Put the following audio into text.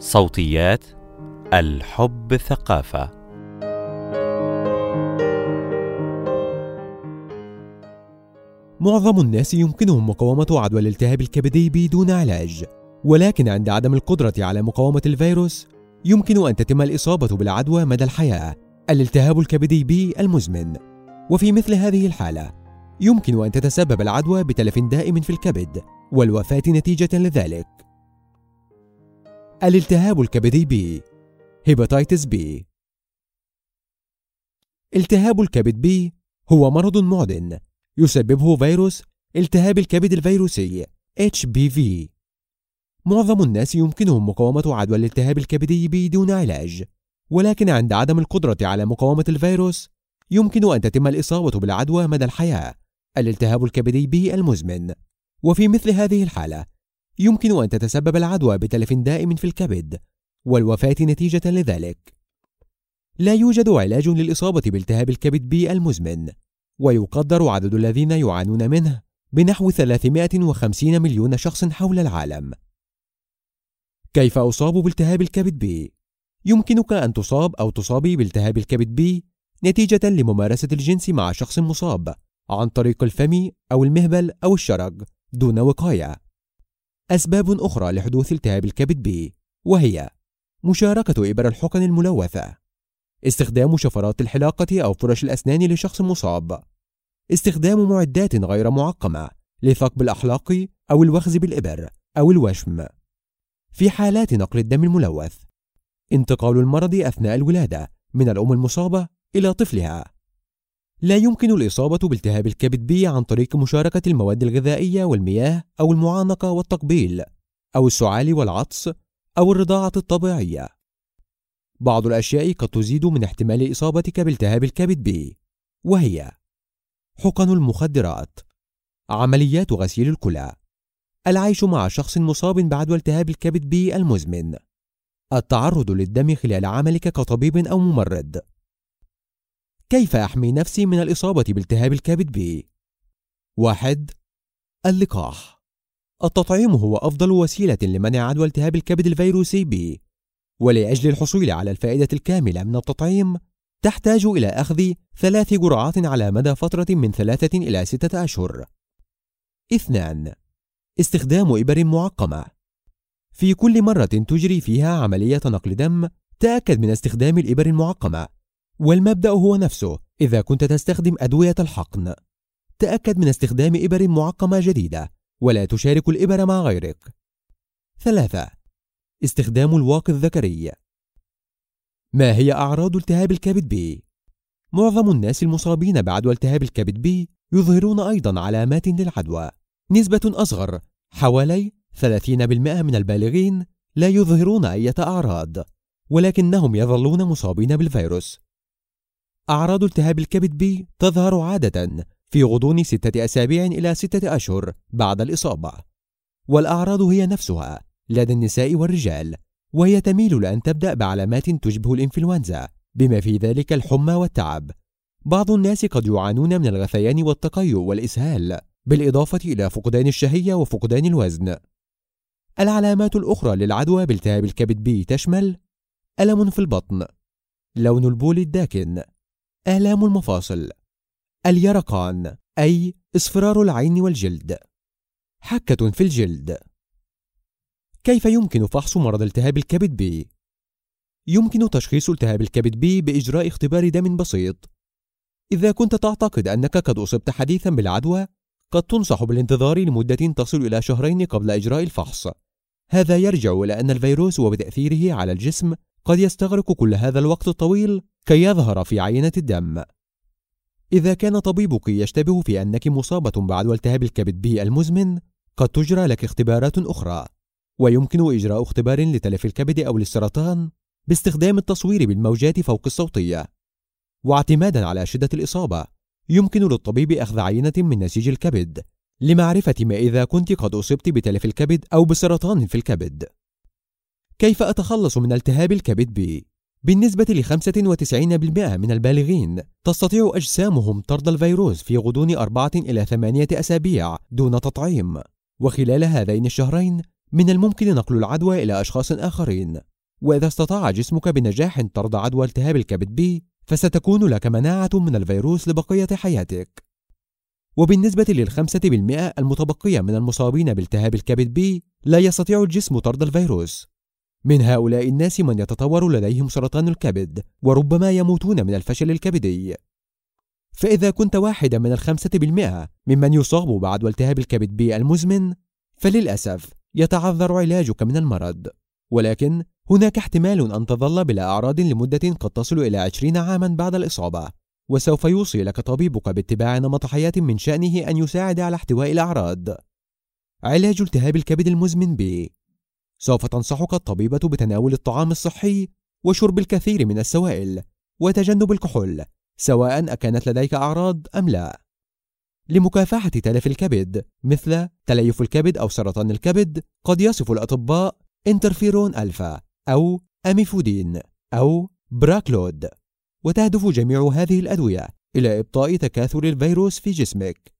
صوتيات الحب ثقافة. معظم الناس يمكنهم مقاومة عدوى الالتهاب الكبدي بدون علاج. ولكن عند عدم القدرة على مقاومة الفيروس يمكن أن تتم الإصابة بالعدوى مدى الحياة الالتهاب الكبدي بي المزمن. وفي مثل هذه الحالة يمكن أن تتسبب العدوى بتلف دائم في الكبد والوفاة نتيجة لذلك. الالتهاب الكبدي B hepatitis B التهاب الكبد B هو مرض معدٍ يسببه فيروس التهاب الكبد الفيروسي HBV معظم الناس يمكنهم مقاومة عدوى الالتهاب الكبدي بدون علاج ولكن عند عدم القدرة على مقاومة الفيروس يمكن أن تتم الإصابة بالعدوى مدى الحياة الالتهاب الكبدي B المزمن. وفي مثل هذه الحالة يمكن أن تتسبب العدوى بتلف دائم في الكبد والوفاة نتيجة لذلك لا يوجد علاج للإصابة بالتهاب الكبد B المزمن ويقدر عدد الذين يعانون منه بنحو 350 مليون شخص حول العالم كيف أصاب بالتهاب الكبد B؟ يمكنك أن تصاب أو تصابي بالتهاب الكبد B نتيجة لممارسة الجنس مع شخص مصاب عن طريق الفم أو المهبل أو الشرج دون وقاية. أسباب أخرى لحدوث التهاب الكبد بي وهي مشاركة إبر الحقن الملوثة استخدام شفرات الحلاقة أو فرش الأسنان لشخص مصاب استخدام معدات غير معقمة لثقب الأحلاق أو الوخز بالإبر أو الوشم. في حالات نقل الدم الملوث انتقال المرض أثناء الولادة من الأم المصابة إلى طفلها. لا يمكن الإصابة بالتهاب الكبد بي عن طريق مشاركة المواد الغذائية والمياه أو المعانقة والتقبيل أو السعال والعطس أو الرضاعة الطبيعية. بعض الأشياء قد تزيد من احتمال إصابتك بالتهاب الكبد بي وهي حقن المخدرات عمليات غسيل الكلى العيش مع شخص مصاب بعدوى التهاب الكبد B المزمن التعرض للدم خلال عملك كطبيب أو ممرض. كيف أحمي نفسي من الإصابة بالتهاب الكبد B؟ واحد اللقاح التطعيم هو أفضل وسيلة لمنع عدوى التهاب الكبد الفيروسي B ولأجل الحصول على الفائدة الكاملة من التطعيم تحتاج إلى أخذ ثلاث جرعات على مدى فترة من ثلاثة إلى ستة أشهر. اثنان استخدام إبر معقمة في كل مرة تجري فيها عملية نقل دم تأكد من استخدام الإبر المعقمة والمبدأ هو نفسه إذا كنت تستخدم أدوية الحقن. تأكد من استخدام إبر معقمة جديدة ولا تشارك الإبر مع غيرك. ثلاثة استخدام الواقي الذكري. ما هي أعراض التهاب الكبد بي؟ معظم الناس المصابين بعدوى التهاب الكبد بي يظهرون أيضا علامات للعدوى. نسبة أصغر حوالي 30% من البالغين لا يظهرون أي أعراض ولكنهم يظلون مصابين بالفيروس. أعراض التهاب الكبد بي تظهر عادة في غضون ستة أسابيع إلى ستة أشهر بعد الإصابة. والأعراض هي نفسها لدى النساء والرجال وهي تميل لأن تبدأ بعلامات تشبه الإنفلونزا بما في ذلك الحمى والتعب. بعض الناس قد يعانون من الغثيان والتقيؤ والإسهال بالإضافة إلى فقدان الشهية وفقدان الوزن. العلامات الأخرى للعدوى بالتهاب الكبد بي تشمل ألم في البطن لون البول الداكن آلام المفاصل. اليرقان أي إصفرار العين والجلد. حكة في الجلد. كيف يمكن فحص مرض التهاب الكبد بي؟ يمكن تشخيص التهاب الكبد بي بإجراء اختبار دم بسيط. إذا كنت تعتقد أنك قد أصبت حديثا بالعدوى قد تنصح بالانتظار لمدة تصل إلى شهرين قبل إجراء الفحص. هذا يرجع إلى أن الفيروس وبتأثيره على الجسم قد يستغرق كل هذا الوقت الطويل كي يظهر في عينة الدم. إذا كان طبيبك يشتبه في أنك مصابة بعدوى التهاب الكبد بي المزمن قد تجرى لك اختبارات أخرى. ويمكن إجراء اختبار لتلف الكبد أو للسرطان باستخدام التصوير بالموجات فوق الصوتية. واعتمادا على شدة الإصابة يمكن للطبيب أخذ عينة من نسيج الكبد لمعرفة ما إذا كنت قد أصبت بتلف الكبد أو بسرطان في الكبد. كيف أتخلص من التهاب الكبد بي؟ بالنسبة ل 95% من البالغين تستطيع أجسامهم طرد الفيروس في غضون أربعة إلى ثمانية أسابيع دون تطعيم. وخلال هذين الشهرين من الممكن نقل العدوى إلى أشخاص آخرين. وإذا استطاع جسمك بنجاح طرد عدوى التهاب الكبد بي فستكون لك مناعة من الفيروس لبقية حياتك. وبالنسبة للخمسة بالمئة المتبقية من المصابين بالتهاب الكبد بي لا يستطيع الجسم طرد الفيروس. من هؤلاء الناس من يتطور لديهم سرطان الكبد وربما يموتون من الفشل الكبدي. فإذا كنت واحدا من الخمسة بالمئة ممن يصاب بعدوى التهاب الكبد بي المزمن فللأسف يتعذر علاجك من المرض. ولكن هناك احتمال أن تظل بلا أعراض لمدة قد تصل إلى عشرين عاما بعد الإصابة وسوف يوصي لك طبيبك باتباع نمط حياة من شأنه أن يساعد على احتواء الأعراض. علاج التهاب الكبد المزمن ب سوف تنصحك الطبيبة بتناول الطعام الصحي وشرب الكثير من السوائل وتجنب الكحول سواء أكانت لديك أعراض أم لا. لمكافحة تلف الكبد مثل تليف الكبد أو سرطان الكبد قد يصف الأطباء interferon alpha أو lamivudine أو Baraclude وتهدف جميع هذه الأدوية إلى إبطاء تكاثر الفيروس في جسمك.